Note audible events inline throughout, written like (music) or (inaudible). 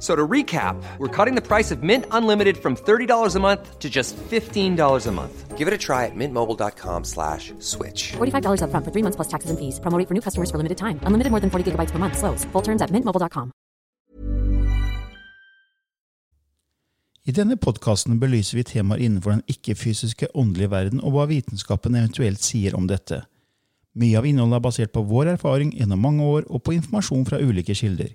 So to recap, we're cutting the price of Mint Unlimited from $30 a month to just $15 a month. Give it a try at mintmobile.com slash switch. $45 upfront for three months plus taxes and fees. Promo for new customers for limited time. Unlimited more than 40 gigabytes per month. Slows. Full terms at mintmobile.com. I denne podcasten belyser vi temaer innenfor den ikke-fysiske åndelige verden, og hva vitenskapen eventuelt sier om dette. Mye av innholdet er basert på vår erfaring gjennom mange år og på informasjon fra ulike kilder.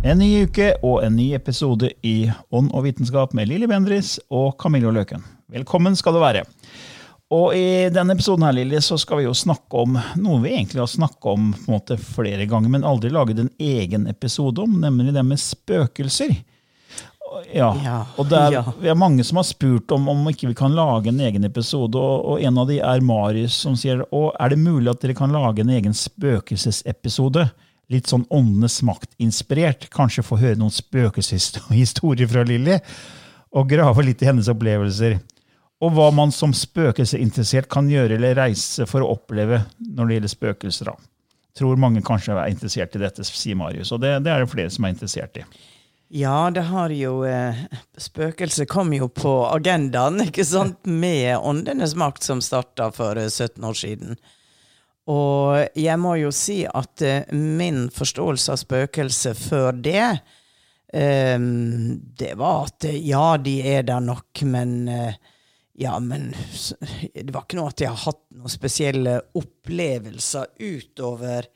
En ny uke og en ny episode i Ånd og vitenskap med Lilly Bendris og Camillo Løken. Velkommen skal du være. Og I denne episoden her, Lili, så skal vi jo snakke om noe vi egentlig har snakket om på en måte flere ganger, men aldri laget en egen episode om, nemlig det med spøkelser. Ja, Ja, og det er, ja. Er mange som har spurt om om ikke vi kan lage en egen episode, og, og en av de er Marius som sier «Å, er det mulig at dere kan lage en egen spøkelsesepisode? Litt sånn Åndenes makt-inspirert. Kanskje få høre noen spøkelseshistorier fra Lilly, og grave litt i hennes opplevelser. Og hva man som spøkelseinteressert kan gjøre eller reise for å oppleve når det gjelder spøkelser. da. Tror mange kanskje er interessert i dette, sier Marius, og det, det er det flere som er interessert i. Ja, det har jo eh, Spøkelset kom jo på agendaen, ikke sant, med Åndenes makt, som starta for eh, 17 år siden. Og jeg må jo si at eh, min forståelse av spøkelset før det, eh, det var at eh, ja, de er der nok, men eh, ja, men det var ikke noe at jeg har hatt noen spesielle opplevelser utover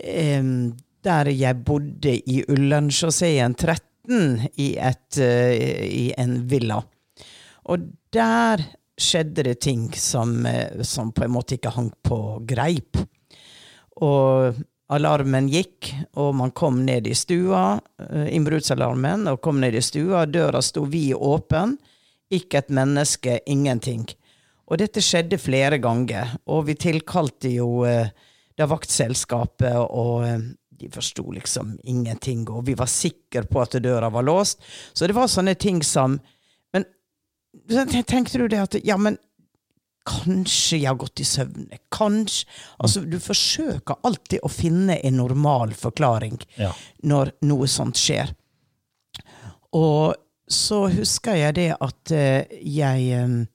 em, der jeg bodde i Ullensjåseen 13 i, et, eh, i en villa. Og der skjedde det ting som, eh, som på en måte ikke hang på greip. Og alarmen gikk, og man kom ned i stua, eh, innbruddsalarmen, og kom ned i stua, døra sto vid åpen, ikke et menneske, ingenting. Og dette skjedde flere ganger, og vi tilkalte jo eh, det vaktselskapet, og de forsto liksom ingenting, og vi var sikre på at døra var låst. Så det var sånne ting som tenkte du det at Ja, men kanskje jeg har gått i søvne. Kanskje Altså, du forsøker alltid å finne en normal forklaring Ja. når noe sånt skjer. Og så husker jeg det at eh, jeg eh,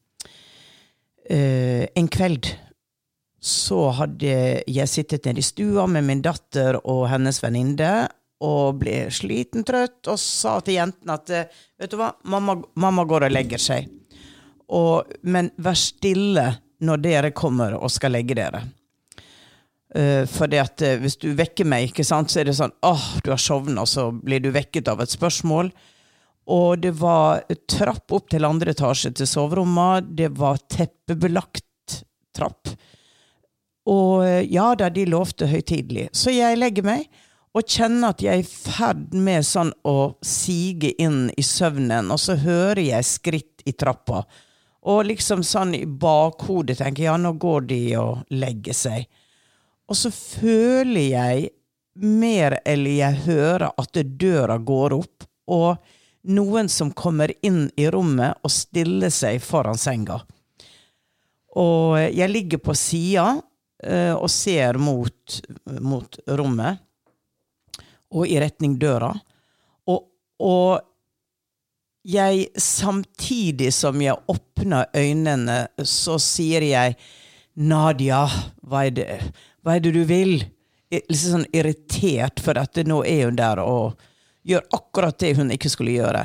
eh, En kveld så hadde jeg sittet nede i stua med min datter og hennes venninne og ble sliten, trøtt, og sa til jentene at vet du hva, mamma, mamma går og legger seg. Og, men vær stille når dere kommer og skal legge dere. Uh, fordi at uh, hvis du vekker meg, ikke sant, så er det sånn åh, du har sovna, så blir du vekket av et spørsmål. Og det var trapp opp til andre etasje til soverommet. Det var teppebelagt trapp. Og eh, ja da, de lovte høytidelig. Så jeg legger meg og kjenner at jeg er i ferd med sånn å sige inn i søvnen, og så hører jeg skritt i trappa. Og liksom sånn i bakhodet tenker jeg, ja, nå går de og legger seg. Og så føler jeg mer eller jeg hører at døra går opp, og noen som kommer inn i rommet og stiller seg foran senga. Og jeg ligger på sida uh, og ser mot, mot rommet, og i retning døra. Og, og jeg samtidig som jeg åpner øynene, så sier jeg Nadia, hva er det, hva er det du vil? Jeg er Litt sånn irritert, for at nå er hun der og gjør akkurat det hun ikke skulle gjøre.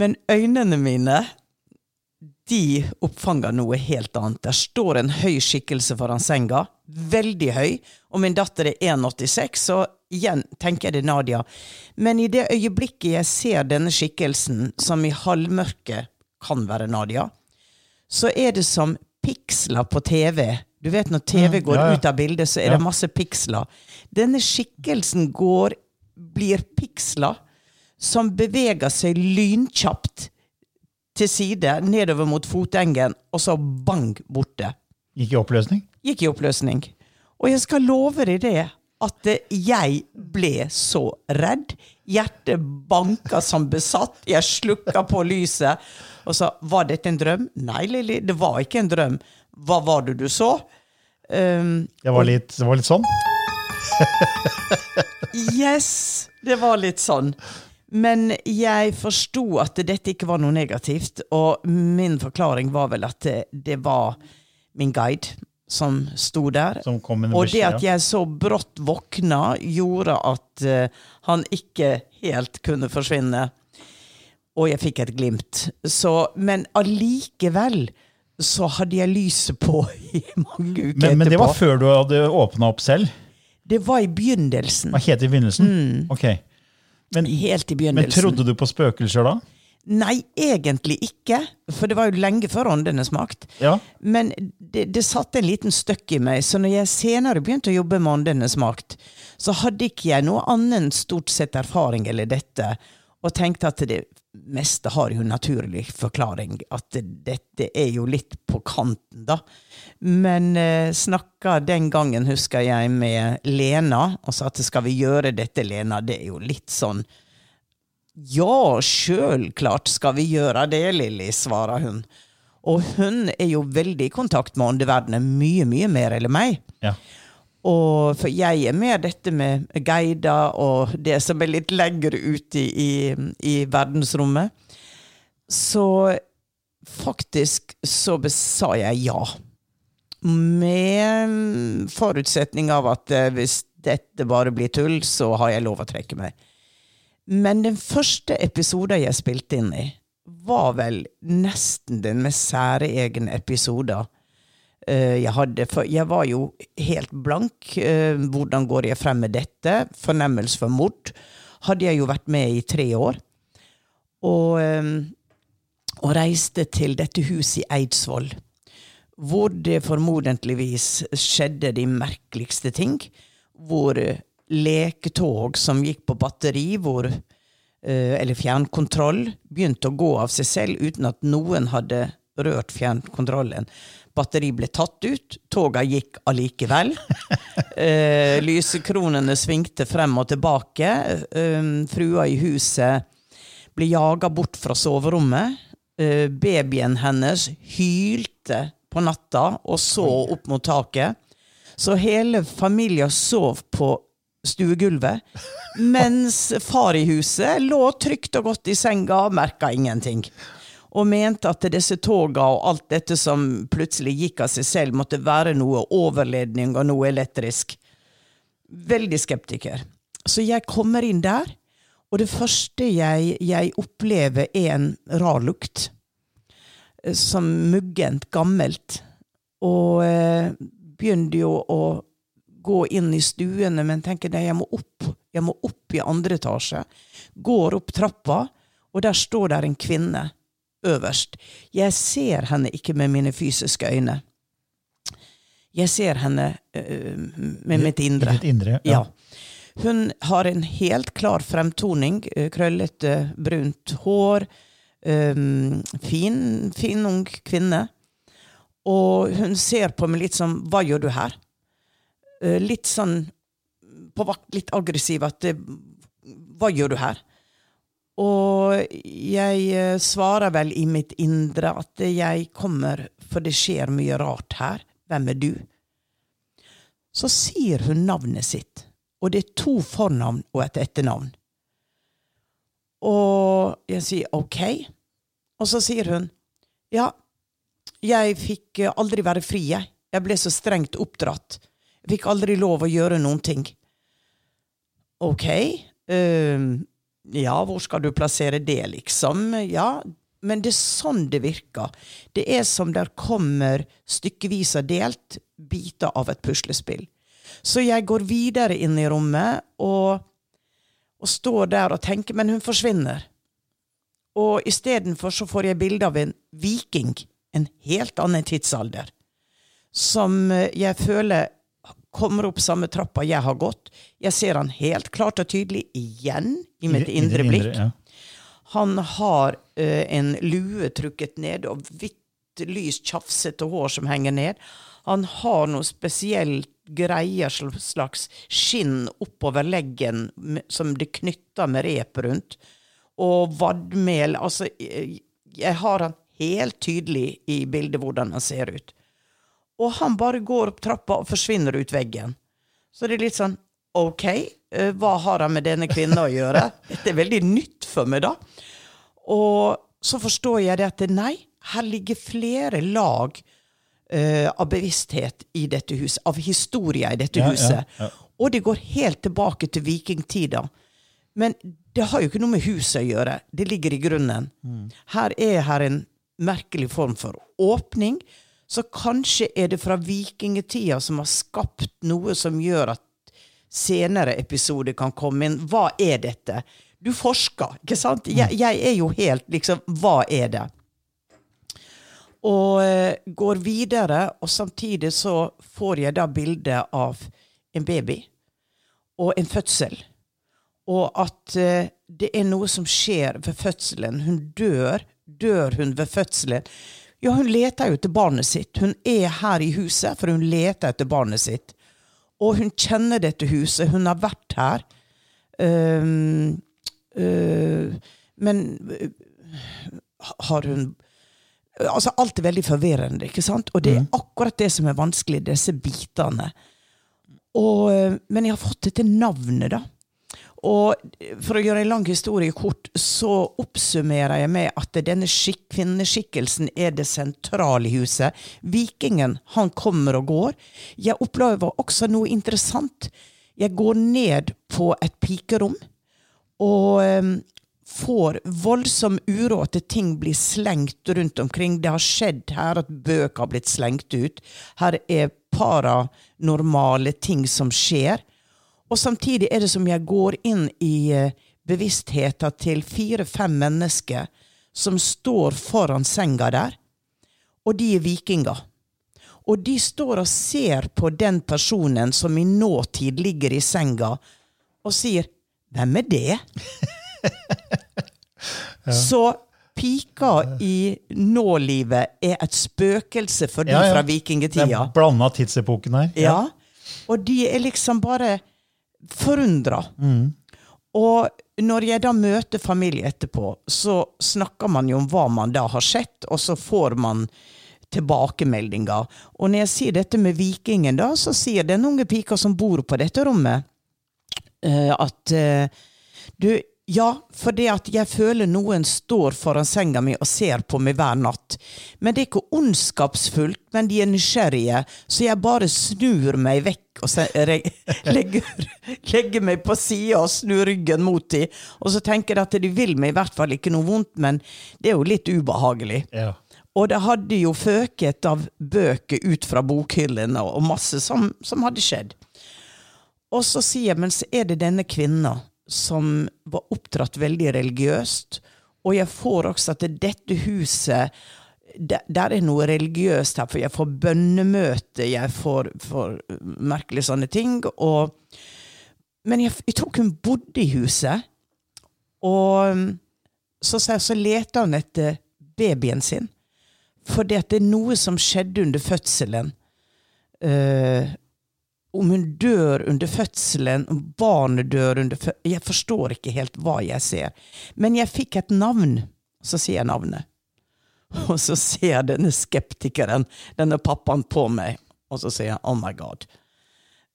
Men øynene mine de oppfanger noe helt annet. Der står en høy skikkelse foran senga, veldig høy, og min datter er 1,86, så igjen tenker jeg det er Nadia. Men i det øyeblikket jeg ser denne skikkelsen, som i halvmørket kan være Nadia, så er det som piksler på TV. Du vet når TV Mm, går ja, ja. ut av bildet, så er Ja. det masse piksler. Denne skikkelsen går, blir piksler som beveger seg lynkjapt til side, nedover mot fotengen, og så bang, borte. Gikk i oppløsning? Gikk i oppløsning. Og jeg skal love deg det, at jeg ble så redd. Hjertet banka som besatt. Jeg slukka på lyset og sa var dette en drøm? Nei, Lilly, det var ikke en drøm. Hva var det du så? Um, Det var litt, det var litt sånn? (laughs) Yes, det var litt sånn. Men jeg forsto at dette ikke var noe negativt, og min forklaring var vel at det, det var min guide som sto der. Som og det at jeg så brått våkna, gjorde at eh, han ikke helt kunne forsvinne. Og jeg fikk et glimt. Så, men allikevel så hadde jeg lyset på i mange uker Men, men det etterpå. var før du hadde åpna opp selv? Det var i begynnelsen. Hva het det i begynnelsen? Ok. Men, Helt i begynnelsen. men trodde du på spøkelser da? Nei, egentlig ikke. For det var jo lenge før Åndenes makt. Ja. Men det, det satte en liten støkk i meg, så når jeg senere begynte å jobbe med Åndenes makt, så hadde ikke jeg noe annen stort sett erfaring eller dette, og tenkte at det meste har jo naturlig forklaring, at dette er jo litt på kanten, da. Men eh, snakka den gangen, husker jeg, med Lena, og sa at skal vi gjøre dette, Lena? Det er jo litt sånn ja, sjølklart skal vi gjøre det, Lilly, svarer hun. Og hun er jo veldig i kontakt med åndeverdenen, mye, mye mer enn meg. ja. Og for jeg er mer dette med guider og det som er litt lenger ute i, i, i verdensrommet. Så faktisk så sa jeg ja. Med forutsetning av at eh, hvis dette bare blir tull, så har jeg lov å trekke meg. Men den første episoden jeg spilte inn i, var vel nesten den mest særegne episoden eh, jeg hadde. For jeg var jo helt blank. Eh, hvordan går jeg frem med dette? Fornemmelse for mord hadde jeg jo vært med i tre år. Og, og reiste til dette huset i Eidsvoll. Hvor det formodentligvis skjedde de merkeligste ting. Hvor eh, leketog som gikk på batteri, hvor eh, eller fjernkontroll, begynte å gå av seg selv uten at noen hadde rørt fjernkontrollen. Batteri ble tatt ut, toga gikk allikevel. (laughs) Eh, lysekronene svingte frem og tilbake. Eh, frua i huset ble jaga bort fra soverommet. Eh, babyen hennes hylte på natta og så opp mot taket. Så hele familien sov på stuegulvet, (laughs) mens far i huset lå trygt og godt i senga og merka ingenting. Og mente at disse toga og alt dette som plutselig gikk av seg selv, måtte være noe overledning og noe elektrisk. Veldig skeptiker. Så jeg kommer inn der, og det første jeg, jeg opplever, er en rar lukt. Eh, Som muggent, gammelt. Og eh, begynner jo å gå inn i stuene, men tenker nei, jeg må opp. Jeg må opp i andre etasje. Går opp trappa, og der står der en kvinne øverst. Jeg ser henne ikke med mine fysiske øyne. Jeg ser henne eh, med mitt indre. I ditt indre, ja. Ja. Hun har en helt klar fremtoning. Krøllete, brunt hår. Um, fin, fin ung kvinne. Og hun ser på meg litt sånn Hva gjør du her? Uh, litt sånn på vakt, litt aggressiv. At det, Hva gjør du her? Og jeg eh, svarer vel i mitt indre at jeg kommer, for det skjer mye rart her. Hvem er du? Så sier hun navnet sitt, og det er to fornavn og et etternavn. Og jeg sier ok. Og så sier hun ja, jeg fikk aldri være fri, jeg. Jeg ble så strengt oppdratt. Jeg fikk aldri lov å gjøre noen ting. Ok. ehm, ja, hvor skal du plassere det, liksom? Ja, men det er sånn det virker. Det er som der kommer stykkevis og delt biter av et puslespill. Så jeg går videre inn i rommet og, og står der og tenker, men hun forsvinner. Og istedenfor så får jeg bilde av en viking, en helt annen tidsalder, som eh, jeg føler kommer opp samme trappa jeg har gått. Jeg ser han helt klart og tydelig igjen i mitt I- indre blikk. ja. Han har ø, en lue trukket ned og hvitt, lyst, tjafsete hår som henger ned. Han har noe spesielt greier, slags skinn oppover leggen som det knytter med rep rundt. Og vadmel. Altså, eh, jeg har han helt tydelig i bildet hvordan han ser ut. Og han bare går opp trappa og forsvinner ut veggen. Så det er litt sånn OK, eh, hva har han med denne kvinnen å gjøre? (laughs) Dette er veldig nytt for meg, da. Og så forstår jeg det at nei, her ligger flere lag eh, av bevissthet i dette huset, av historie i dette Ja, ja, huset. ja. Og det går helt tilbake til vikingtida. Men det har jo ikke noe med huset å gjøre. Det ligger i grunnen. Her er her en merkelig form for åpning. Så kanskje er det fra vikingtida som har skapt noe som gjør at senere episoder kan komme inn. Hva er dette? Du forsker, ikke sant? Jeg, jeg er jo helt liksom Hva er det? Og eh, går videre, og samtidig så får jeg da bilde av en baby og en fødsel. Og at eh, det er noe som skjer ved fødselen. Hun dør. Dør hun ved fødselen? Ja, hun leter jo etter barnet sitt. Hun er her i huset, for hun leter etter barnet sitt. Og hun kjenner dette huset. Hun har vært her. Um, uh, men har hun Altså, alt er veldig forvirrende, ikke sant? Og det er akkurat det som er vanskelig, disse bitene. Og, øh, men jeg har fått dette navnet, da. Og for å gjøre en lang historie kort, så oppsummerer jeg med at denne skik kvinneskikkelsen er det sentrale i huset. Vikingen, han kommer og går. Jeg opplever også noe interessant. Jeg går ned på et pikerom og eh, får voldsom uro at ting blir slengt rundt omkring. Det har skjedd her at bøker har blitt slengt ut. Her er paranormale ting som skjer. Og samtidig er det som jeg går inn i eh, bevisstheten til fire-fem mennesker som står foran senga der, og de er vikinger. Og de står og ser på den personen som i nåtid ligger i senga, og sier 'Hvem er det?' (laughs) Så pika i nålivet er et spøkelse for de Ja, ja. fra Det vikingtida. er blanda tidsepoken her. Ja. Og de er liksom bare forundra. Og når jeg da møter familie etterpå, så snakker man jo om hva man da har sett, og så får man tilbakemeldinger. Og når jeg sier dette med vikingen, da, så sier den unge pika som bor på dette rommet, uh, at uh, du, ja, for det at jeg føler noen står foran senga mi og ser på meg hver natt. Men det er ikke ondskapsfullt, men de er nysgjerrige, så jeg bare snur meg vekk og (laughs) legger, legger meg på sida og snur ryggen mot dem. Og så tenker jeg at de vil meg i hvert fall ikke noe vondt, men det er jo litt ubehagelig. Ja. Og det hadde jo føket av bøker ut fra bokhyllene og masse som, som hadde skjedd. Og så sier jeg, men så er det denne kvinna som var oppdratt veldig religiøst, og jeg får også at dette huset der, er noe religiøst her, for jeg får bønnemøte, jeg får, får merkelige sånne ting, og Men jeg, jeg tror hun bodde i huset. Og så, så, så leter hun etter babyen sin. For det er noe som skjedde under fødselen. Eh, om hun dør under fødselen, om barnet dør under fødselen Jeg forstår ikke helt hva jeg ser. Men jeg fikk et navn. Så sier jeg navnet. Og så ser denne skeptikeren, denne pappaen, på meg. Og så sier han 'oh my god'.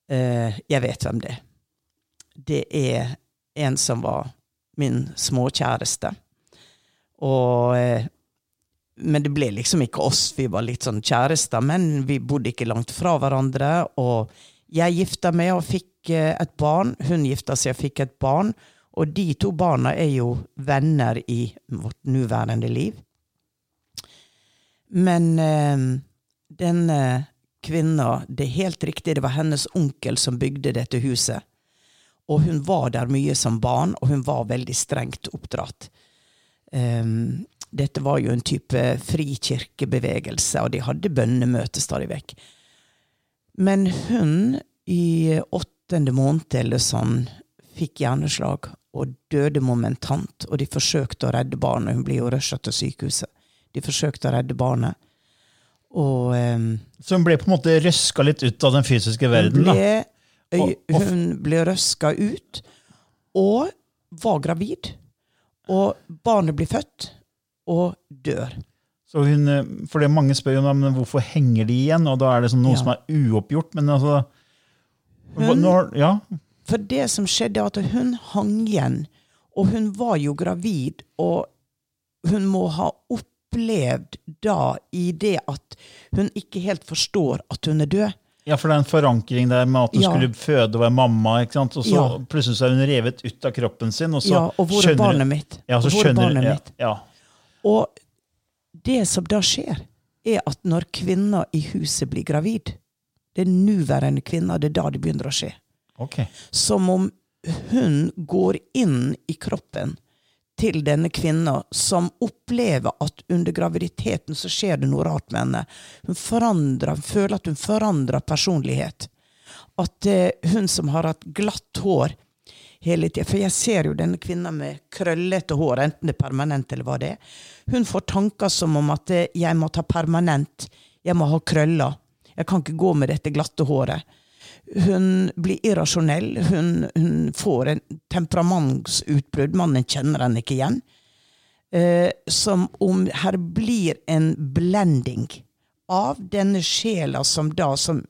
Eh, jeg vet hvem det er. Det er en som var min småkjæreste. Og eh, Men det ble liksom ikke oss, vi var litt sånn kjærester, men vi bodde ikke langt fra hverandre. Og jeg gifta meg og fikk eh, et barn. Hun gifta seg og fikk et barn. Og de to barna er jo venner i vårt nåværende liv. Men eh, denne kvinna, det er helt riktig, det var hennes onkel som bygde dette huset. Og hun var der mye som barn, og hun var veldig strengt oppdratt. Um, dette var jo en type frikirkebevegelse, og de hadde bønnemøte stadig vekk. Men hun, i åttende måned eller sånn, fikk hjerneslag og døde momentant. Og de forsøkte å redde barnet. Hun ble jo rusha til sykehuset. De forsøkte å redde barnet. Og um, Så hun ble på en måte røska litt ut av den fysiske verden? hun ble, og- hun ble røska ut, og var gravid. Og barnet blir født, og dør. Så hun, eh, for det mange spør jo men hvorfor henger de igjen, og da er det sånn noe Ja. som er uoppgjort. Men altså Hun- når, Ja, For det som skjedde, er at hun hang igjen, og hun var jo gravid, og hun må ha opplevd da i det at hun ikke helt forstår at hun er død. ja, for det er en forankring der med at hun Ja. skulle føde og være mamma, ikke sant? og så Ja. plutselig så er hun revet ut av kroppen sin. Og så ja, og hvor er barnet mitt? Ja, så er skjønner, barnet ja, mitt? Ja, Og det som da skjer, er at når kvinner i huset blir gravid, det er nåværende kvinner, det er da det begynner å skje. Okay. Som om hun går inn i kroppen til denne kvinna, som opplever at under graviditeten så skjer det noe rart med henne. Hun forandrer, føler at hun forandrer personlighet. At eh, hun som har hatt glatt hår hele tida For jeg ser jo denne kvinna med krøllete hår, enten det er permanent eller hva det er. Hun får tanker som om at eh, jeg må ta permanent, jeg må ha krøller. Jeg kan ikke gå med dette glatte håret. Hun blir irrasjonell. Hun, hun får en temperamentsutbrudd. Mannen kjenner henne ikke igjen. Eh, som om her blir en blending av denne sjela som da som,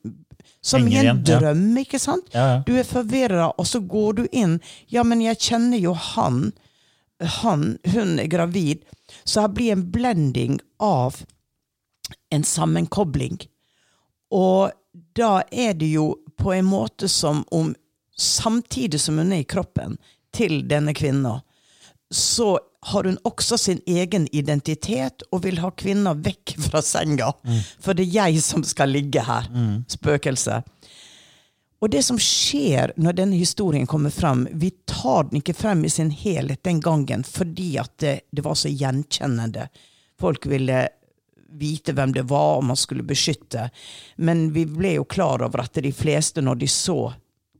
som i en drøm, ja. ikke sant? Ja, ja. Du er forvirra, og så går du inn. Ja, men jeg kjenner jo han. Han, hun er gravid. Så her blir en blending av en sammenkobling. Og da er det jo på en måte som om samtidig som hun er i kroppen til denne kvinna, så har hun også sin egen identitet og vil ha kvinna vekk fra senga. For det er jeg som skal ligge her. Spøkelse. Og det som skjer når denne historien kommer frem, vi tar den ikke frem i sin helhet den gangen fordi at det, det var så gjenkjennende. Folk ville vite hvem det var, og man skulle beskytte. Men vi ble jo klar over at de fleste, når de så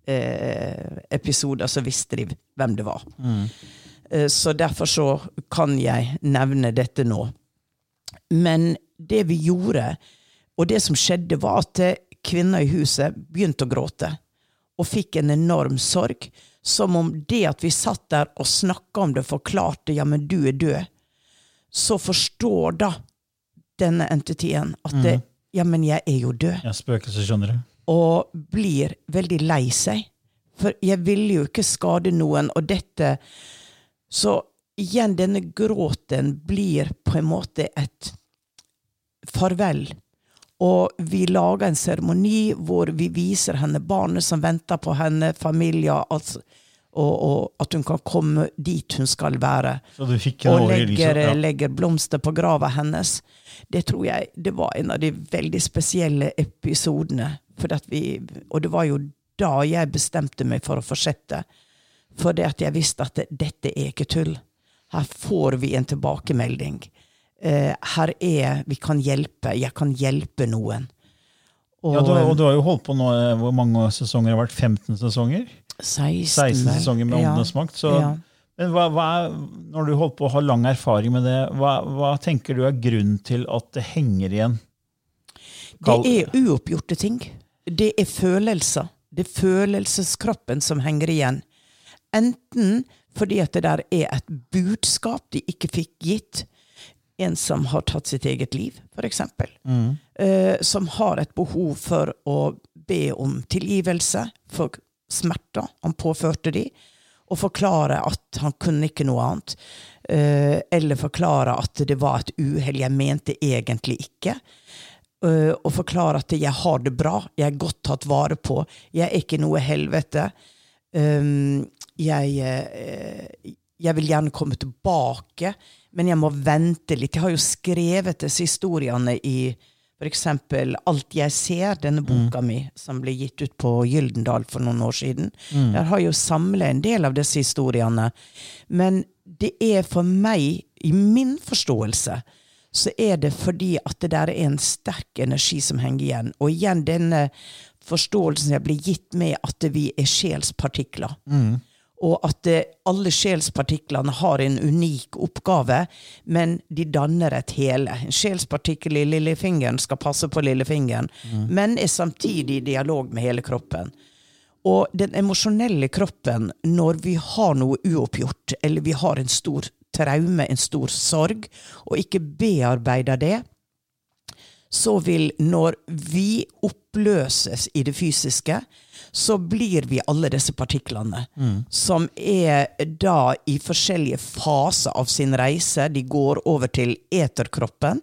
eh, episoder, så visste de hvem det var. Eh, Så derfor så kan jeg nevne dette nå. Men det vi gjorde, og det som skjedde, var at eh, kvinna i huset begynte å gråte. Og fikk en enorm sorg. Som om det at vi satt der og snakka om det, forklarte ja, men du er død, så forstår da denne entityen at det, ja, men jeg er jo død ja spøkelse skjønner du. og blir veldig lei seg. For jeg ville jo ikke skade noen, og dette Så igjen, denne gråten blir på en måte et farvel. Og vi lager en seremoni hvor vi viser henne barnet som venter på henne, familien, altså, og, og at hun kan komme dit hun skal være og legger, Ja. legger blomster på grava hennes. Det tror jeg det var en av de veldig spesielle episodene. Vi, og det var jo da jeg bestemte meg for å fortsette. For jeg visste at dette er ikke tull. Her får vi en tilbakemelding. Eh, her er Vi kan hjelpe. Jeg kan hjelpe noen. Og, Ja, du, og du har jo holdt på nå, eh, hvor mange sesonger har det vært? 15 sesonger? 16, 16 sesonger med Ja. Makt. Så, Ja. Men hva, hva er, når du holdt på å ha lang erfaring med det, hva, hva tenker du er grunnen til at det henger igjen? Kall- Det er uoppgjorte ting. Det er følelser. Det er følelseskroppen som henger igjen. Enten fordi at det der er et budskap de ikke fikk gitt. En som har tatt sitt eget liv, f.eks. Mm. Uh, som har et behov for å be om tilgivelse for smerter han påførte de. og forklare at han kunne ikke noe annet. Uh, eller forklare at det var et uhell. Jeg mente egentlig ikke. Eh, og forklare at jeg har det bra, jeg er godt tatt vare på, jeg er ikke noe helvete. Um, jeg, eh, jeg vil gjerne komme tilbake, men jeg må vente litt. Jeg har jo skrevet disse historiene i f.eks. Alt jeg ser, denne boka mi, som ble gitt ut på Gyldendal for noen år siden. Der har jeg jo samla en del av disse historiene. Men det er for meg, i min forståelse, så er det fordi at det der er en sterk energi som henger igjen. Og igjen denne forståelsen jeg blir gitt med at vi er sjelspartikler. Og at eh, alle sjelspartiklene har en unik oppgave, men de danner et hele. En sjelspartikkel i lillefingeren skal passe på lillefingeren, men er samtidig i dialog med hele kroppen. Og den emosjonelle kroppen, når vi har noe uoppgjort, eller vi har en stor traume, en stor sorg, og ikke bearbeider det, så vil når vi oppløses i det fysiske, så blir vi alle disse partiklene, som er da i forskjellige faser av sin reise. De går over til eterkroppen,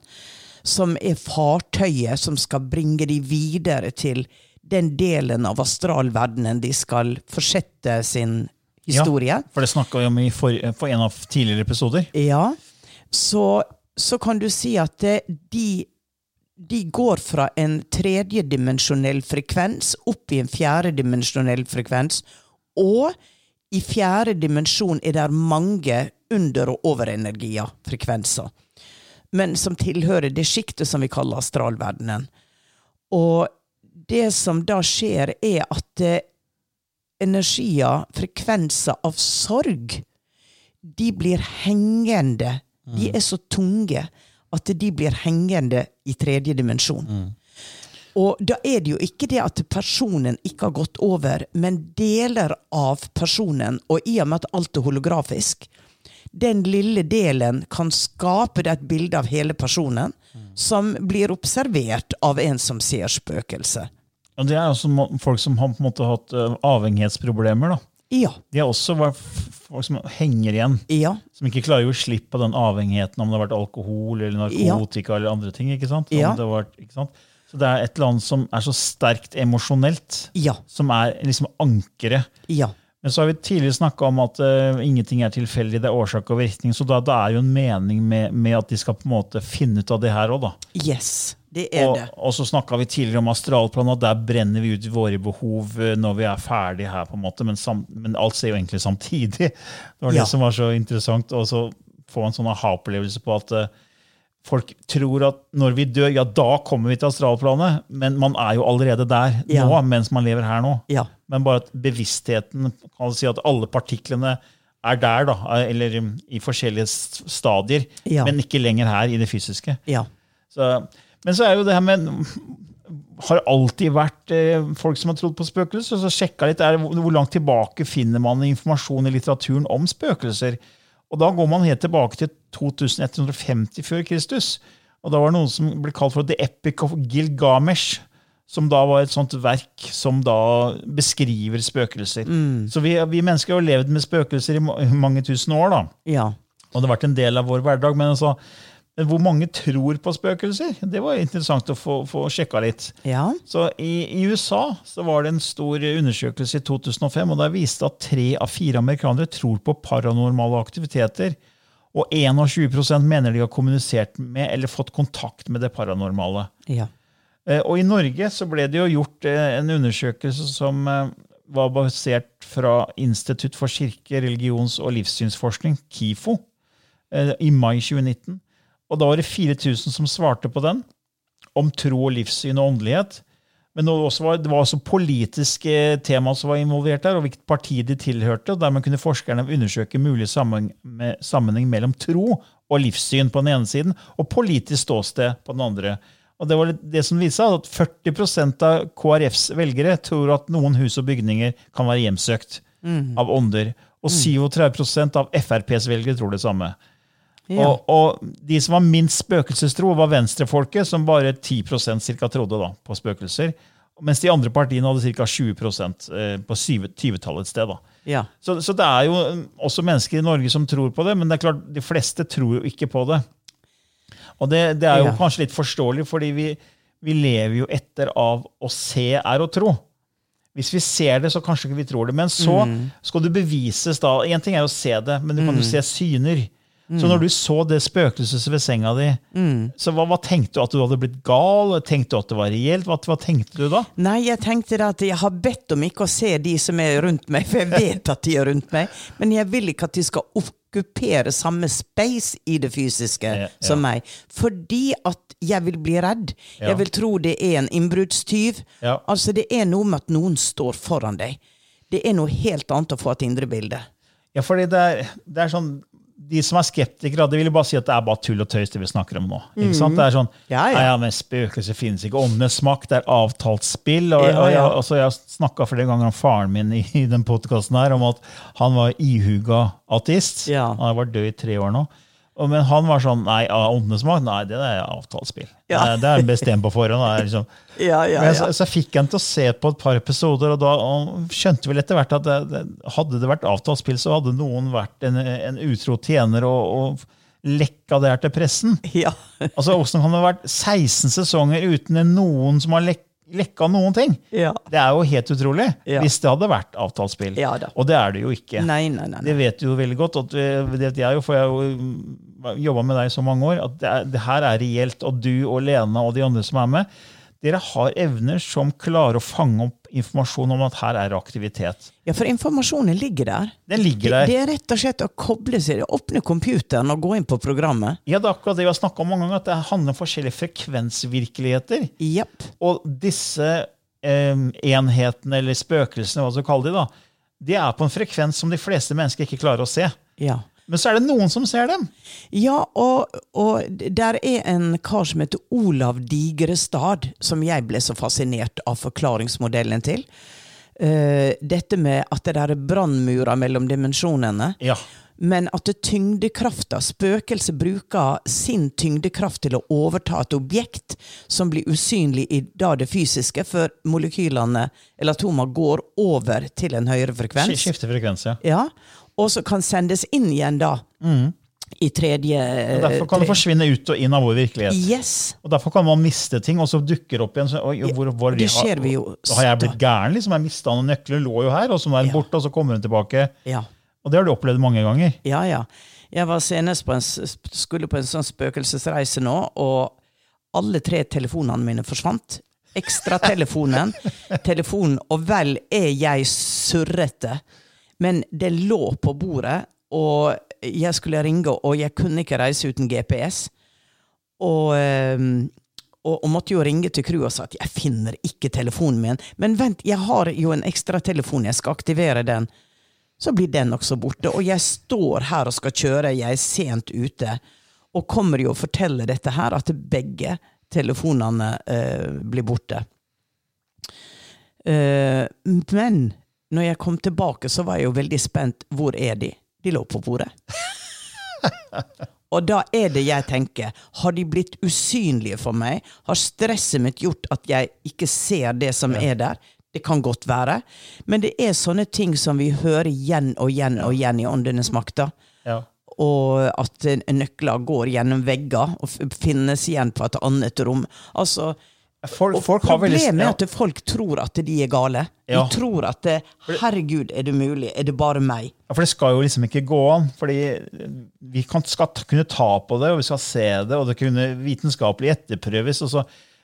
som er fartøyet som skal bringe de videre til den delen av astralverdenen de skal fortsette sin historie. Ja, for det snakka vi om i for, for en av tidligere episoder. Ja, så, så kan du si at det, de, de går fra en tredjedimensjonell frekvens opp i en fjerdedimensjonell frekvens, og i fjerde dimensjon er det mange under- og overenergier, frekvenser, men som tilhører det sjiktet som vi kaller astralverdenen. Og det som da skjer, er at eh, energier, frekvenser av sorg, de blir hengende. De er så tunge at de blir hengende i tredje dimensjon. Og da er det jo ikke det at personen ikke har gått over, men deler av personen, og i og med at alt er holografisk, den lille delen kan skape et bilde av hele personen, som blir observert av en som ser spøkelset. Og det er også folk som har på en måte hatt eh, avhengighetsproblemer. da. Ja. De er også folk som henger igjen. Ja. Som ikke klarer å gi slipp på den avhengigheten, om det har vært alkohol eller narkotika eller andre ting. ikke sant? Om Ja. det vært, ikke sant? Så det er et eller annet som er så sterkt emosjonelt, Ja. som er liksom ankeret. Ja. Men så har vi tidligere snakka om at uh, ingenting er tilfeldig, det er årsak og virkning. Så da, det er jo en mening med, med at de skal på en måte finne ut av det her òg, da. Yes, det er Og, det. og så snakka vi tidligere om astralplanen, og der brenner vi ut våre behov eh, når vi er ferdig her. på en måte, Men, sam, men alt skjer jo egentlig samtidig. (laughs) Det var det Ja. som var så interessant. Og så få en sånn aha-opplevelse på at uh, folk tror at når vi dør, ja, da kommer vi til astralplanet. Men man er jo allerede der Ja. nå, mens man lever her nå. Ja. Men bare at bevisstheten kan si at alle partiklene er der, da, eller um, i forskjellige stadier, Ja. men ikke lenger her i det fysiske. Ja. Så, men så er jo det her med Har alltid vært eh, folk som har trodd på spøkelser. Så sjekka litt er, hvor, hvor langt tilbake finner man informasjon i litteraturen om spøkelser. Og da går man helt tilbake til 2150 før Kristus. Og da var det noen som ble kalt for The Epic of Gilgamesh. Som da var et sånt verk som da beskriver spøkelser. Så vi, vi mennesker har levd med spøkelser i mange tusen år. da. Ja. Og det har vært en del av vår hverdag. Men, altså, men hvor mange tror på spøkelser? Det var interessant å få, få sjekka litt. Ja. Så i, I USA så var det en stor undersøkelse i 2005, og der viste at tre av fire amerikanere tror på paranormale aktiviteter. Og 21% mener de har kommunisert med eller fått kontakt med det paranormale. Ja. Eh, Og i Norge så ble det jo gjort eh, en undersøkelse som eh, var basert fra Institutt for kirke-, religions- og livssynsforskning, KIFO, i mai 2019. Og da var det 4000 som svarte på den, om tro og livssyn og åndelighet. Men det var også, var- det var også politiske tema som var involvert der, og hvilket parti de tilhørte. og Dermed kunne forskerne undersøke mulig sammenheng, mellom tro og livssyn på den ene siden, og politisk ståsted på den andre. Og det var det som viste seg at 40% av KrFs velgere tror at noen hus og bygninger kan være hjemsøkt av ånder. Og 37% av FrPs velgere tror det samme. Ja. Og, og de som var minst spøkelsestro, var venstrefolket, som bare 10% cirka trodde da, på spøkelser. Mens de andre partiene hadde ca. 20 eh, på 20-tallet et sted. da. Ja. Så, så det er jo også mennesker i Norge som tror på det, men det er klart, de fleste tror jo ikke på det. Og det, det er jo Ja. kanskje litt forståelig, fordi vi, vi lever jo etter av å se er å tro. Hvis vi ser det, så kanskje ikke vi tror det. Men så Mm. skal det bevises da. Én ting er å se det, men du kan jo se syner. Mm. Så når du så det spøkelset ved senga di, så hva, hva tenkte du? At du hadde blitt gal? Tenkte du at det var reelt? Hva, hva tenkte du da? Nei, jeg tenkte at jeg har bedt om ikke å se de som er rundt meg, for jeg vet at de er rundt meg, men jeg vil ikke at de skal okkupere samme space i det fysiske Ja, ja. som meg. Fordi at jeg vil bli redd. Ja. Jeg vil tro det er en innbruddstyv. Altså, det er noe med at noen står foran deg. Det er noe helt annet å få et indre bilde. Ja, fordi det er, det er sånn De som er skeptikere, de vil bare si at det er bare tull og tøys det vi snakker om nå. Sant? Det er sånn Mm. Ja, ja. «Nei, ja, men Spøkelser finnes ikke. Åndenes makt det er avtalt spill. Og, Ja, og, ja. altså, jeg har snakka flere ganger om faren min i, i den podkasten her, om at han var ihuga ateist. Ja. Han har vært død i tre år nå. Men han var sånn Nei, åndenes makt? Nei, det er avtalt spill. Ja. Det, er bestemt på forhånd. Er liksom, (laughs) Ja, ja, men så, så fikk jeg han til å se på et par episoder, og da og skjønte vel etter hvert at det, det, hadde det vært avtalt spill, så hadde noen vært en, en utro tjener og, og lekka det her til pressen. Ja. (laughs) Altså, Åssen kan det ha vært 16 sesonger uten noen som har lek, lekka noen ting? Ja. Det er jo helt utrolig, Ja. hvis det hadde vært avtalt spill. Ja. Og det er det jo ikke. Nei, nei, nei. Det vet du jo veldig godt. At det jeg jo, for jeg har jo jobba med deg i så mange år. At det, er, det her er reelt. Og du og Lena og de andre som er med, dere har evner som klarer å fange opp informasjon om at her er aktivitet. Ja, for informasjonen ligger der. Den ligger der. det er rett og slett å koble seg, åpne computeren og gå inn på programmet. Ja, det er akkurat det vi har snakka om mange ganger, at det handler om forskjellige frekvensvirkeligheter. Yep. Og disse eh, enhetene, eller spøkelsene, hva du kaller de, da, de er på en frekvens som de fleste mennesker ikke klarer å se. Ja. Men så er det noen som ser dem. Ja, og, og der er en kar som heter Olav Digrestad, som jeg ble så fascinert av forklaringsmodellen til. Uh, dette med at det der er brannmurer mellom dimensjonene. Ja. Men at tyngdekrafta, spøkelset bruker sin tyngdekraft til å overta et objekt som blir usynlig i det fysiske, før molekylene eller atomer går over til en høyere frekvens. Skiftefrekvens, ja. Ja, og så kan sendes inn igjen da. I tredje Og derfor kan det forsvinne ut og inn av vår virkelighet. Yes. Og Derfor kan man miste ting, og så dukker det opp igjen. Så, oi, hvor, hvor, Det skjer vi jo Har, har jeg blitt gæren? liksom? Jeg mista noen nøkler, lå jo her, og så er den Ja. borte, og så kommer den tilbake. Ja. Og det har du opplevd mange ganger. Ja, ja. Jeg var senest på en, skulle på en sånn spøkelsesreise nå, og alle tre telefonene mine forsvant. Ekstratelefonen, (laughs) telefonen, og vel er jeg surrete. Men det lå på bordet, og jeg skulle ringe, og jeg kunne ikke reise uten GPS. Og, ehm, og, og måtte jo ringe til crewet og sa at jeg finner ikke telefonen min. Men vent, jeg har jo en ekstra telefon, jeg skal aktivere den. Så blir den også borte. Og jeg står her og skal kjøre, jeg er sent ute. Og kommer jo og forteller dette her, at begge telefonene eh, blir borte. Eh, men når jeg kom tilbake, så var jeg jo veldig spent. Hvor er de? De lå på bordet. Og da er det jeg tenker, har de blitt usynlige for meg? Har stresset mitt gjort at jeg ikke ser det som er der? Det kan godt være. Men det er sånne ting som vi hører igjen og igjen og igjen i Åndenes makter. Ja. Og at nøkler går gjennom vegger og finnes igjen på et annet rom. Altså, Folk, folk Problemet er at folk tror at de er gale. Ja. De tror at det, 'herregud, er det mulig? Er det bare meg?' Ja, For det skal jo liksom ikke gå an. fordi vi kan, skal kunne ta på det, og vi skal se det, og det kunne vitenskapelig etterprøves. og så,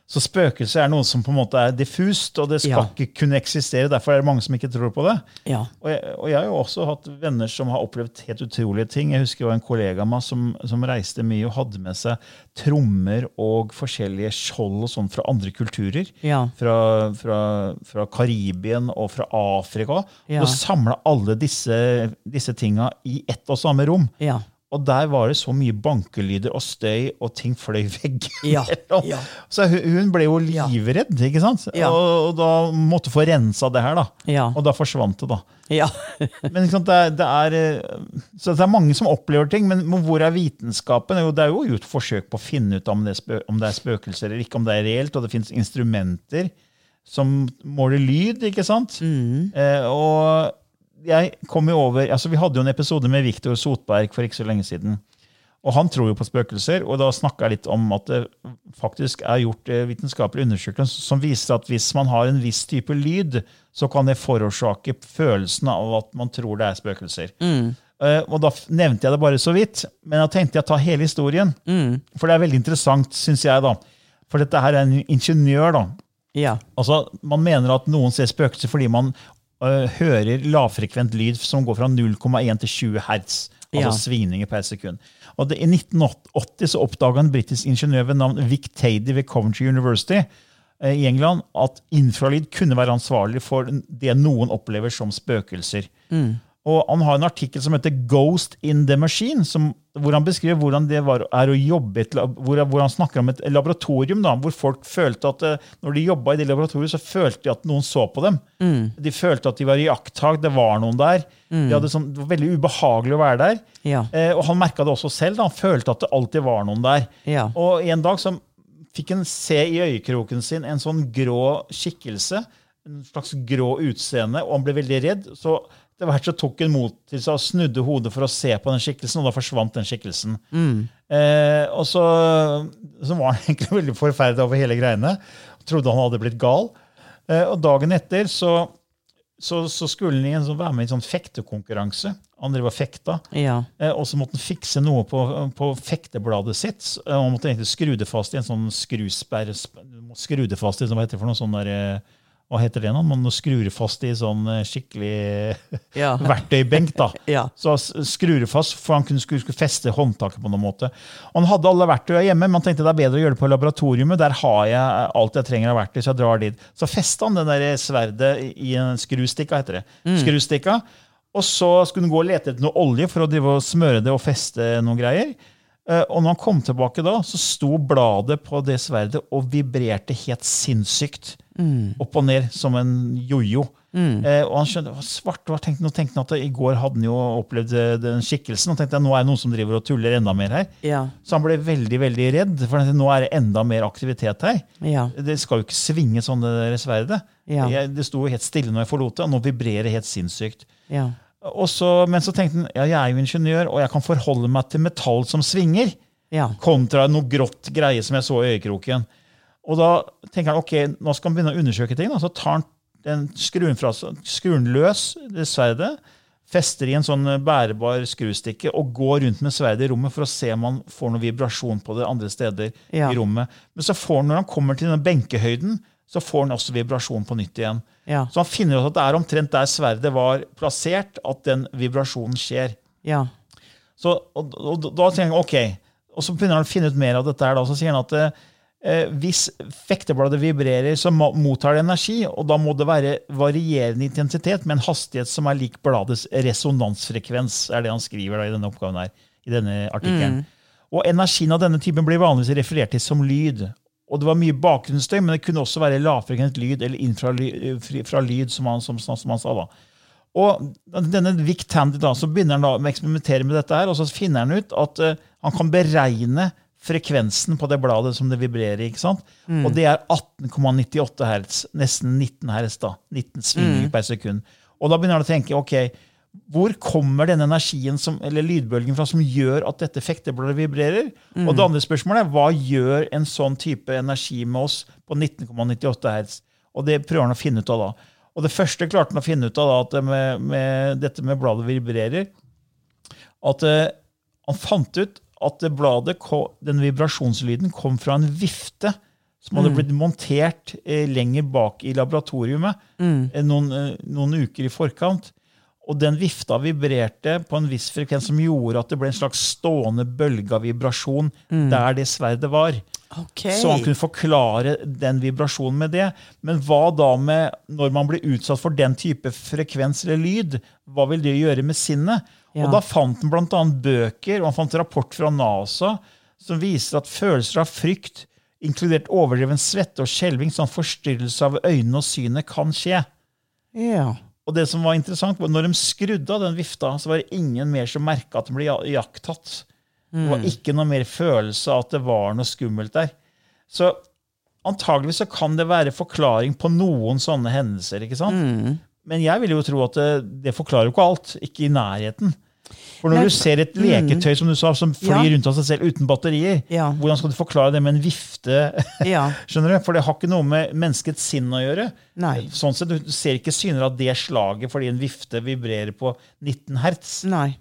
så spøkelser er noe som på en måte er diffust, og det skal Ja. ikke kunne eksistere. Derfor er det mange som ikke tror på det. Ja. Og jeg, og jeg har jo også hatt venner som har opplevd helt utrolige ting. Jeg husker jo en kollega av meg som, som reiste mye og hadde med seg trommer og forskjellige skjold og sånn fra andre kulturer. Ja. Fra, fra, fra Karibien og fra Afrika. Ja. Og samla alle disse, disse tinga i ett og samme rom. Ja. Og der var det så mye bankelyder og støy, og ting fløy (laughs) Ja, veggimellom. ja. Så hun, hun ble jo livredd, ikke sant? Ja. Og, og da måtte få rensa det her, da. Ja. Og da forsvant det, da. ja. (laughs) Men sant, det er, det er, eh, så det er mange som opplever ting, men hvor er vitenskapen? Jo, det er jo gjort forsøk på å finne ut om det, om det er spøkelser eller ikke, om det er reelt, og det finnes instrumenter som måler lyd, ikke sant? Eh, og jeg kom jo over altså Vi hadde jo en episode med Viktor Sotberg for ikke så lenge siden. Og han tror jo på spøkelser, og da snakka jeg litt om at det faktisk er gjort eh, vitenskapelige undersøkelser som viser at hvis man har en viss type lyd, så kan det forårsake følelsen av at man tror det er spøkelser. Mm. og da nevnte jeg det bare så vidt, men da tenkte jeg å ta hele historien. For det er veldig interessant, syns jeg, da. For dette her er en ingeniør, da. Ja. Altså, Man mener at noen ser spøkelser fordi man hører lavfrekvent lyd som går fra 0,1 til 20 hertz. Altså Ja. svingninger per sekund. Og det, I 1980 så oppdaga en britisk ingeniør ved navn Vic Tady ved Coventry University eh, i England at infralyd kunne være ansvarlig for det noen opplever som spøkelser. Og Han har en artikkel som heter 'Ghost in the Machine', som, hvor han beskriver hvordan det var, er å jobbe et, hvor, hvor han snakker om et laboratorium da, hvor folk følte at eh, når de jobba i det laboratoriet, så følte de at noen så på dem. De følte at de var i jakttag, det var noen der. De hadde sånn, det var veldig ubehagelig å være der. Ja. Eh, og han merka det også selv. Da. Han følte at det alltid var noen der. Ja. Og en dag så fikk han se i øyekroken sin en sånn grå skikkelse. En slags grå utseende, og han ble veldig redd. Så etter hvert så tok hun mot til seg og snudde hodet for å se på den skikkelsen, og da forsvant den skikkelsen. Eh, og så, så var han (laughs) egentlig veldig forferdet over hele greiene. Trodde han hadde blitt gal. Eh, og dagen etter så, så, så skulle han sånn, være med i en sånn fektekonkurranse. Han drev og fekta. Ja. Eh, Og så måtte han fikse noe på, på fektebladet sitt. Og Han måtte egentlig skru det fast i en sånn skrusperre. Skru det fast i hva heter det for noe sånn der, eh, hva heter det nå? Man skrur fast i sånn eh, skikkelig Ja. (laughs) verktøybenk. da. (laughs) Ja. Så skrur fast, for han kunne skulle, skulle feste håndtaket på noen måte. Og han hadde alle verktøyene hjemme, men han tenkte det er bedre å gjøre det på laboratoriet. Der har jeg alt jeg trenger av verktøy, så jeg drar dit. Så festa han det der sverdet i- en skrustikka, heter det. Skrustikka. Og så skulle han gå og lete etter noe olje for å drive og smøre det og feste noen greier. Eh, Og når han kom tilbake da, så sto bladet på det sverdet og vibrerte helt sinnssykt. Opp og ned som en jojo. Eh, og han skjønte, svart, hva tenkte, nå tenkte han at I går hadde han jo opplevd eh, den skikkelsen. og tenkte at nå er det noen som driver og tuller enda mer her. Ja. Så han ble veldig veldig redd, for tenkte, nå er det enda mer aktivitet her. Ja. Det skal jo ikke svinge sånn, det der sverdet. Ja. Jeg, det sto jo helt stille når jeg forlot det, og nå vibrerer det helt sinnssykt. Så, men så tenkte han ja, jeg er jo ingeniør, og jeg kan forholde meg til metall som svinger, Ja. kontra noe grått greie som jeg så i øyekroken. Og da tenker han ok, nå skal han begynne å undersøke ting. Da. Så tar han den skruen, fra, skruen løs, det sverdet, fester i en sånn bærbar skrustikke og går rundt med sverdet i rommet for å se om han får noen vibrasjon på det andre steder Ja. i rommet. Men så får han, når han kommer til den benkehøyden, så får han også vibrasjon på nytt igjen. Ja. Så han finner ut at det er omtrent der sverdet var plassert, at den vibrasjonen skjer. Ja. Så, og, og, da tenker han, ok, og så begynner han å finne ut mer av dette. her da, Så sier han at eh, hvis fektebladet vibrerer, så mottar det energi, og da må det være varierende intensitet med en hastighet som er lik bladets resonansfrekvens, er det han skriver i denne oppgaven her, i denne artikkelen. Og energien av denne typen blir vanligvis referert til som lyd. Og det var mye bakgrunnsstøy, men det kunne også være lavfrekvent lyd eller infralyd fra lyd, som han, som, som han sa. da. Og denne Vic Tandy da, så begynner han da å eksperimentere med dette, her, og så finner han ut at uh, han kan beregne frekvensen på det bladet som det vibrerer. ikke sant? Og det er 18,98 hertz, nesten 19 hertz. da, 19 svingninger per sekund. Og da begynner han å tenke ok, hvor kommer denne energien som, eller lydbølgen fra som gjør at dette fektebladet vibrerer? Og det andre spørsmålet er hva gjør en sånn type energi med oss på 19,98 hertz? Og det prøver han å finne ut av da. Og det første klarte han å finne ut av da, at det med, med dette med bladet vibrerer, at uh, han fant ut at det bladet, den vibrasjonslyden kom fra en vifte som hadde blitt montert eh, lenger bak i laboratoriumet eh, noen, eh, noen uker i forkant. Og den vifta vibrerte på en viss frekvens som gjorde at det ble en slags stående bølge av vibrasjon der det sverdet var. Ok. Så han kunne forklare den vibrasjonen med det. Men hva da med når man blir utsatt for den type frekvens eller lyd? Hva vil det gjøre med sinnet? Ja. Og Da fant han bl.a. bøker og han fant rapport fra NASA som viser at følelser av frykt, inkludert overdreven svette og skjelving sånn forstyrrelse av øynene og synet, kan skje. Ja. Og det som var interessant, var når de skrudde av den vifta, så var det ingen mer som merka at de ble ja- jakttatt. Det var ikke noe mer følelse av at det var noe skummelt der. Så Antageligvis så kan det være forklaring på noen sånne hendelser. ikke sant? Men jeg vil jo tro at det, det forklarer jo ikke alt. Ikke i nærheten. For når Nei, du ser et leketøy som du sa, som flyr Ja. rundt av seg selv uten batterier, Ja. hvordan skal du forklare det med en vifte? Ja. (laughs) Skjønner du? For det har ikke noe med menneskets sinn å gjøre. Nei. Sånn sett, Du ser ikke syner av det slaget fordi en vifte vibrerer på 19 hertz. Nei.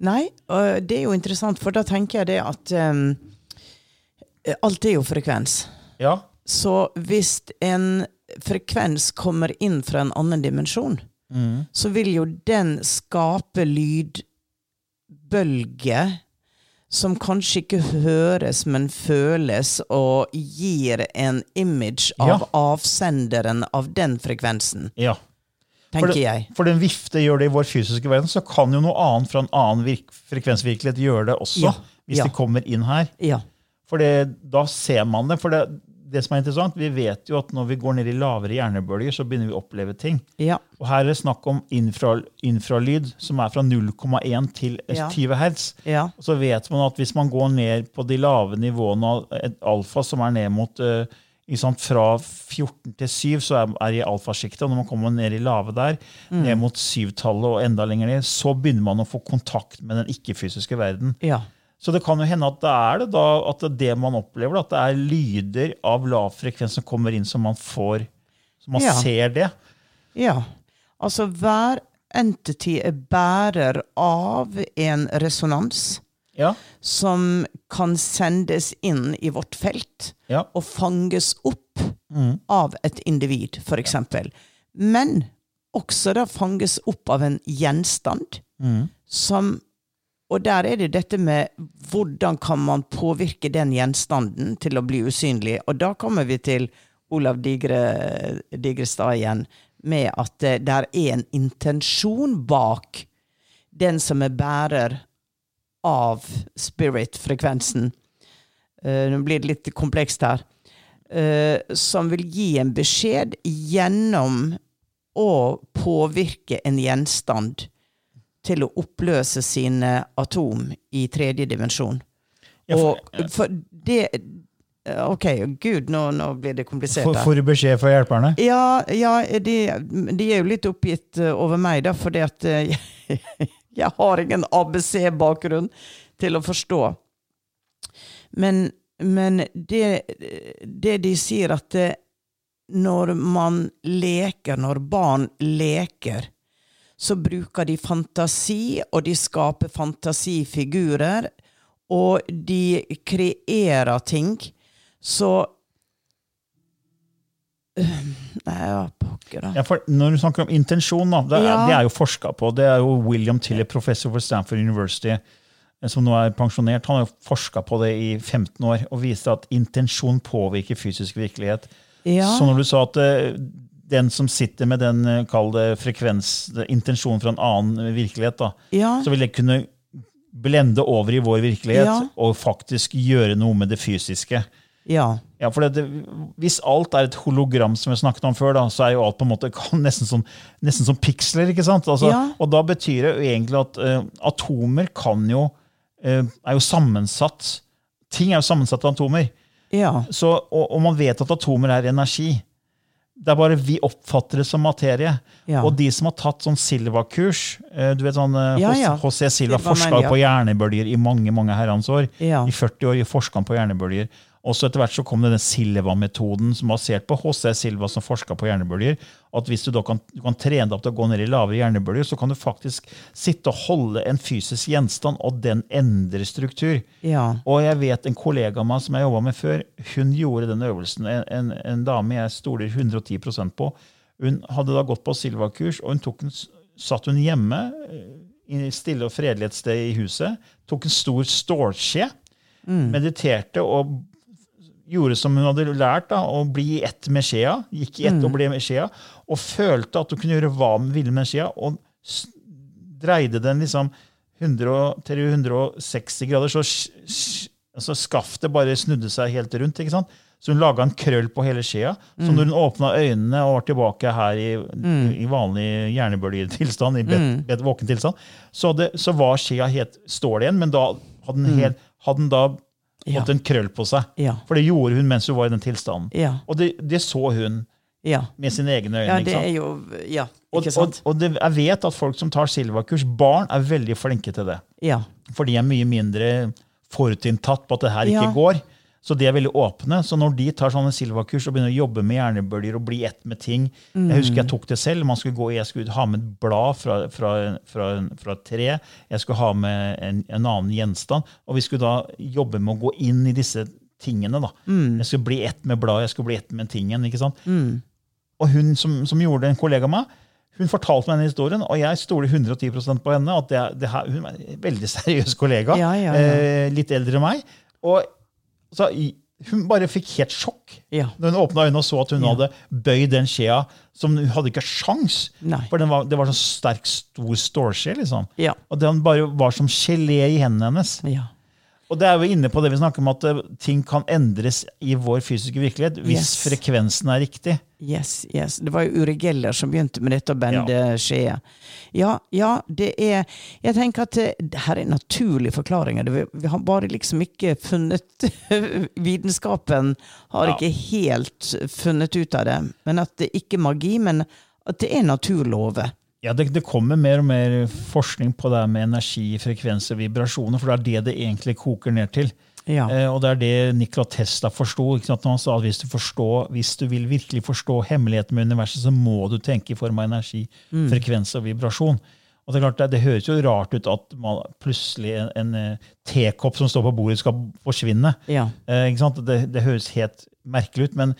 Nei, og det er jo interessant, for da tenker jeg det at um, alt er jo frekvens. Ja, Så hvis en frekvens kommer inn fra en annen dimensjon, så vil jo den skape lydbølger som kanskje ikke høres, men føles, og gir en image av Ja. avsenderen av den frekvensen, ja. Tenker for, jeg. for den vifte gjør det i vår fysiske verden, så kan jo noe annet fra en annen frekvensvirkelighet gjøre det også. Ja, Hvis ja. det kommer inn her. Ja. For det, da ser man det. For det, det som er interessant, vi vet jo at når vi går ned i lavere hjernebølger, så begynner vi å oppleve ting. Ja. Og her er det snakk om infra, infralyd, som er fra 0,1 til 20 hertz. Så vet man at hvis man går ned på de lave nivåene av alfa, som er ned mot sant, Fra 14 til 7 så er, er i alfasjiktet, og når man kommer ned i lave der, Mm. ned mot 7-tallet og enda lenger ned, så begynner man å få kontakt med den ikke-fysiske verden. ja. Så det kan jo hende at det er det da, at det, det man opplever, at det er lyder av lav frekvens som kommer inn, som man får Så man Ja. ser det. Ja. Altså hver entity er bærer av en resonans Ja. som kan sendes inn i vårt felt ja. og fanges opp av et individ, f.eks. Men også da fanges opp av en gjenstand som Og der er det dette med hvordan kan man påvirke den gjenstanden til å bli usynlig. Og da kommer vi til Olav Digre, Digrestad igjen, med at det der er en intensjon bak den som er bærer av spirit-frekvensen. Uh, Nå blir det litt komplekst her. Uh, som vil gi en beskjed gjennom å påvirke en gjenstand til å oppløse sine atom i tredje dimensjon. Ja, for- Og for det Ok, gud, nå, nå blir det komplisert. Får får du beskjed fra hjelperne? Ja, ja de, de er jo litt oppgitt eh, over meg, da, fordi at eh, (laughs) jeg har ingen ABC-bakgrunn til å forstå. Men, men det, det de sier at det, når man leker, når barn leker, så bruker de fantasi, og de skaper fantasifigurer, og de kreerer ting. Så Nei, ja, pokker, da. Ja, for når du snakker om intensjon, da, det, er, Ja. det er jo forska på. Det er jo William Tiller, professor for Stanford University, eh, som nå er pensjonert. Han har jo forska på det i 15 år og viste at intensjon påvirker fysisk virkelighet. Ja. Så når du sa at eh, den som sitter med den eh, frekvens, intensjonen fra en annen virkelighet, da, Ja. så vil det kunne blende over i vår virkelighet Ja. og faktisk gjøre noe med det fysiske. Ja. Ja, for det, Hvis alt er et hologram, som vi snakket om før, da, så er jo alt på en måte (laughs) nesten som, nesten som piksler. ikke sant? Altså, Ja. Og da betyr det jo egentlig at uh, atomer kan jo, uh, er jo sammensatt Ting er jo sammensatt av atomer. Ja. Så, og, og man vet at atomer er energi. Det er bare vi oppfatter det som materie. Ja. Og de som har tatt sånn Silva-kurs eh, du vet sånn. H.C. Silva forska på hjernebølger i mange mange herrens år. Ja. I 40 år forska han på hjernebølger. Og så etter hvert så kom denne Silva-metoden, som basert på H.C. Silva, som forska på hjernebølger. At hvis du da kan, du kan trene deg opp til å gå ned i lavere hjernebølger, så kan du faktisk sitte og holde en fysisk gjenstand, og den endrer struktur. Ja. Og jeg vet en kollega av meg som jeg jobba med før, hun gjorde den øvelsen. En, en, en dame jeg stoler 110% på. Hun hadde da gått på Silva-kurs, og hun tok en, satt hun hjemme eh, i stille og fredelig et sted i huset. Tok en stor stålskje, mediterte og gjorde som hun hadde lært, da, å bli i ett med skjea. Gikk i ett og ble med skjea. Og følte at hun kunne gjøre hva hun ville med skjea. Og dreide den liksom 100, til 160 grader, så, altså skaftet bare snudde seg helt rundt. ikke sant? Så hun laga en krøll på hele skjea. Så når hun åpna øynene og var tilbake her i, i vanlig hjernebølgetilstand, i bet, bet, våken tilstand, så, hadde, så var skjea helt stål igjen, men da hadde den, helt, hadde den da Ja. Fått en krøll på seg. Ja. For det gjorde hun mens hun var i den tilstanden. Ja. Og det, det så hun Ja. med sine egne øyne. ja, det sant? er jo Ja, ikke ikke og, sant? og det, jeg vet at folk som tar Silva-kurs, barn er veldig flinke til det. Ja. For de er mye mindre forutinntatt på at det her ikke Ja. går. Så de er veldig åpne. Så når de tar sånne Silva-kurs og begynner å jobbe med hjernebølger og bli ett med ting Jeg husker jeg tok det selv. Man skulle gå, jeg skulle ha med et blad fra, fra, fra, fra et tre. Jeg skulle ha med en, en annen gjenstand. Og vi skulle da jobbe med å gå inn i disse tingene. da. Jeg skulle bli ett med bladet, jeg skulle bli ett med tingen. ikke sant? Og hun som, som gjorde det, en kollega av meg, hun fortalte meg denne historien, og jeg stoler 110% på henne. at det, det her, Hun er en veldig (laughs) seriøs kollega, Ja, ja, ja. Eh, litt eldre enn meg. Og så, hun bare fikk helt sjokk Ja. når hun åpna øynene og så at hun Ja. hadde bøyd den skjea. som Hun hadde ikke sjans, Nei. for den var, det var så sterk, stor stålskje. liksom. Ja. Og den bare var som gelé i hendene hennes. Ja. Og det er jo inne på det vi snakker om, at eh, ting kan endres i vår fysiske virkelighet hvis Yes. frekvensen er riktig. Yes, yes. Det var jo Uri Geller som begynte med dette å bende skjea. Ja, ja, det er Jeg tenker at det, det her er naturlige forklaringer. Vi, har bare liksom ikke funnet (laughs) Vitenskapen har Ja. ikke helt funnet ut av det. Men at det ikke er magi, men at det er naturlover. Ja, det, det kommer mer og mer forskning på det med energi, frekvenser, vibrasjoner, for det er det det egentlig koker ned til. Ja. Eh, og det er det Nikola Tesla forsto. han sa at hvis du, forstår, hvis du vil virkelig forstå hemmeligheten med universet, så må du tenke i form av energi, frekvens og vibrasjon. Og Det er klart, det, det høres jo rart ut at man, plutselig en, en eh, tekopp som står på bordet, skal forsvinne. ja. Eh? Det, det høres helt merkelig ut, men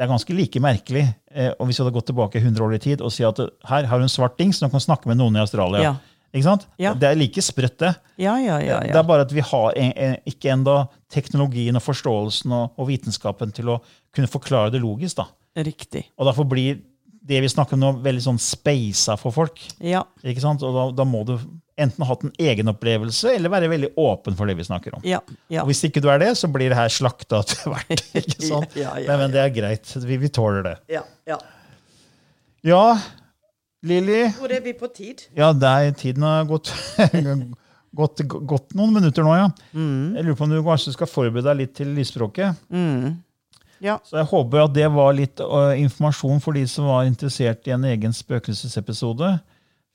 det er ganske like merkelig eh, og hvis vi hadde gått tilbake 100 år i tid og si at her har du en svart dings som kan snakke med noen i Australia. Ja. Ikke sant? Ja. Det er like sprøtt, det. Ja, ja, ja. Det er bare at vi har en, en, ikke enda teknologien og forståelsen og, og vitenskapen til å kunne forklare det logisk. da. Riktig. Og derfor blir det vi snakker om nå, veldig sånn speisa for folk. Ja. ikke sant? Og da, da må du enten ha hatt en egen opplevelse eller være veldig åpen for det vi snakker om. Ja. ja. Og Hvis ikke du er det, så blir det her slakta til hvert. ikke (laughs) sant? Men, men det er greit. Vi, vi tåler det. ja, ja. Ja, Lilly. Hvor er vi på tid? Ja, er, tiden har gått, (laughs) gått, gått noen minutter nå, ja. Jeg lurer på om du kanskje skal forberede deg litt til lysspråket. Ja. Så jeg håper at det var litt uh, informasjon for de som var interessert i en egen spøkelsesepisode.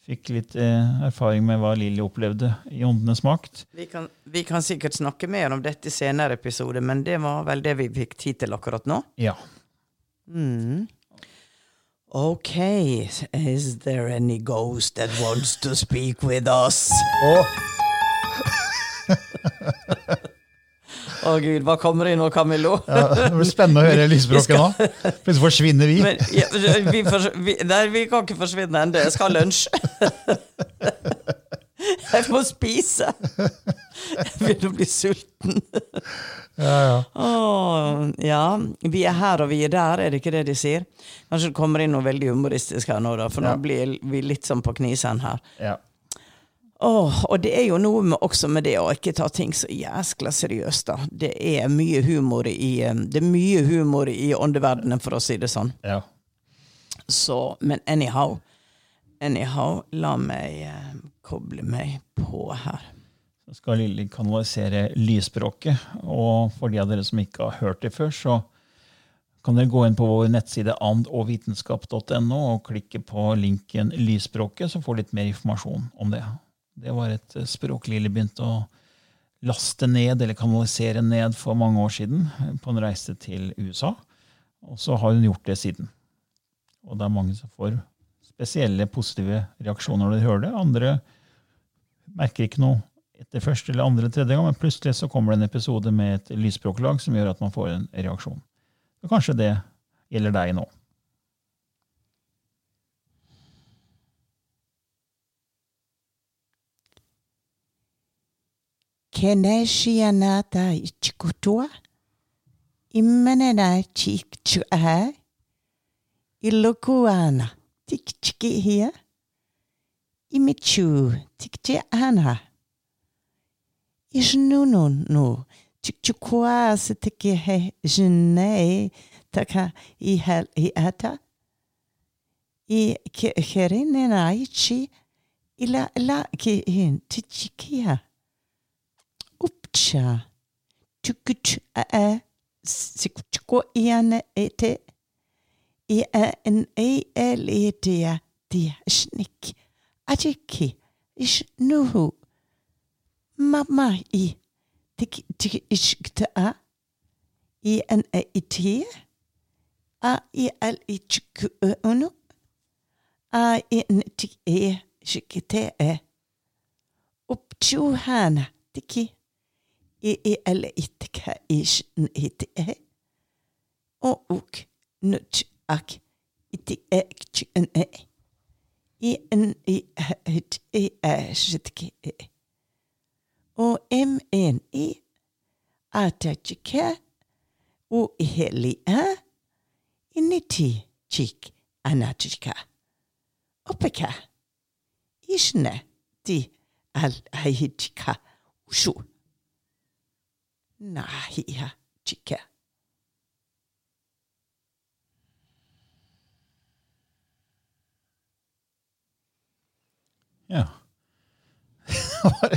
Fikk litt eh, erfaring med hva Lilly opplevde i Åndenes makt. Vi kan, vi kan sikkert snakke mer om dette i senere episode, men det var vel det vi fikk tid til akkurat nå. Ja. Okay, is there any ghost that wants to speak with us? Å gud, hva kommer det nå, Camillo? ja. Det blir spennende å høre lysspråket nå. Plutselig forsvinner vi. Men, ja, vi, fors- vi, nei, vi kan ikke forsvinne ennå. Jeg skal ha lunsj. (laughs) Jeg må spise. Jeg begynner å bli sulten. Ja, ja. Åh, ja, vi er her og vi er der, er det ikke det de sier? Kanskje det kommer inn noe veldig humoristisk her nå, da, for Ja. nå blir vi litt sånn på knisen her. ja. Åh, og det er jo noe med, også med det å ikke ta ting så jæskla seriøst, da. Det er mye humor i eh, Det er mye humor i åndeverdenen, for å si det sånn. ja. Så, men anyhow. Anyhow, la meg eh, koble meg på her. Så skal Lilly kanalisere lysspråket. Og for de av dere som ikke har hørt det før, så kan dere gå inn på vår nettside andogvitenskap.no og klikke på linken 'Lysspråket', så får dere litt mer informasjon om det. Det var et eh, språk Lilly begynte å laste ned, eller kanalisere ned, for mange år siden eh, på en reise til USA. Og så har hun gjort det siden. Og det er mange som får spesielle positive reaksjoner når de hører det. Andre merker ikke noe etter første eller andre tredje gang, men plutselig så kommer det en episode med et lysspråklag som gjør at man får en reaksjon. Og kanskje det gjelder deg nå. Keneshianata ichikutua. Imenena chikchuaha. Ilokuana. Tikchikihia. Imichu. Tikchiana. Ishnunu nu. Tikchukua sitikihe jine. Taka ihel iata. I kerinena ichi. Ila la ki tichikia. Upcha. tjukuch a sikko ene ete i en e l en d d snik ajiki ish nuhu. Mama i. Tik tik ish kta i en e a i l i tjuku unu. A i en tik e shikite e. Upchuhana tiki. I i l itka ish n it e. O uk nut ak iti ek ch n e. I n i het e e shitki e. O m n i. Atachike o heli a. Initi chik anachika opeka ishne ti al hahitika ushu nahia chika Ja. (laughs)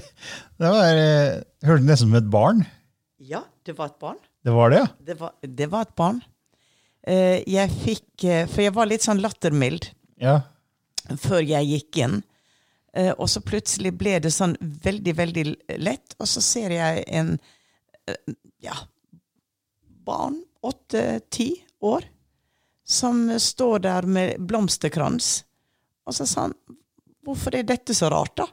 det var eh, Hørtes nesten som et barn. Ja, det var et barn. Det var det, ja? Det var, det var et barn. Eh, jeg fikk eh, For jeg var litt sånn lattermild Ja. før jeg gikk inn. Og så plutselig ble det sånn veldig, veldig lett, og så ser jeg en ja, barn, åtte-ti år, som står der med blomsterkrans. Og så sa han, hvorfor er dette så rart, da?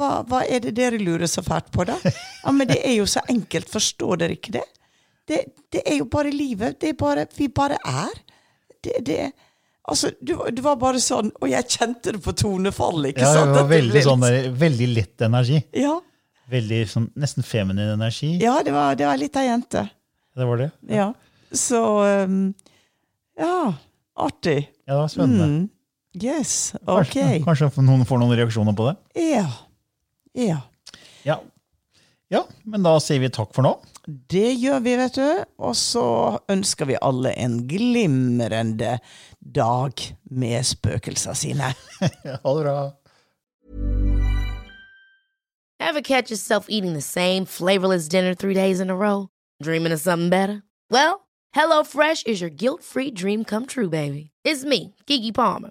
Hva, hva er det dere lurer så fælt på, da? Ja, men det er jo så enkelt, forstår dere ikke det? Det, det er jo bare livet. Det er bare, vi bare er. Det, det, altså, du, du var bare sånn, og jeg kjente det på tonefallet, ikke ja sant? det var veldig, sånn, litt- der, veldig lett energi. Ja, Veldig sånn, Nesten feminin energi. ja det, var, det var litt av jente. Det var det. Ja. Så um, Ja, artig. Ja, det var spennende. Mm. Yes, ok. Kanskje, kanskje noen får noen reaksjoner på det? Ja. Ja. Ja. ja, men da sier vi takk for nå. Det gjør vi, vet du. Og så ønsker vi alle en glimrende dag med spøkelser sine. (laughs) Ha det bra. Ever catch yourself eating the same flavorless dinner three days in a row? Dreaming of something better? Well, HelloFresh is your guilt free dream come true, baby. It's me, Kiki Palmer.